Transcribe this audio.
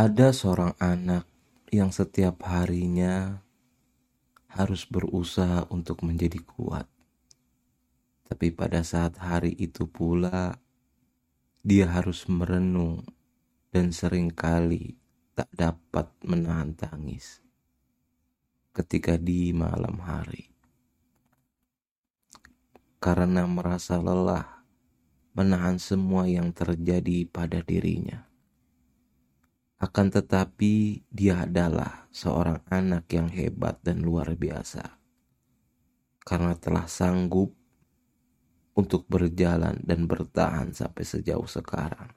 Ada seorang anak yang setiap harinya harus berusaha untuk menjadi kuat. Tapi pada saat hari itu pula, dia harus merenung dan sering kali tak dapat menahan tangis ketika di malam hari. Karena merasa lelah menahan semua yang terjadi pada dirinya. Akan tetapi, dia adalah seorang anak yang hebat dan luar biasa karena telah sanggup untuk berjalan dan bertahan sampai sejauh sekarang.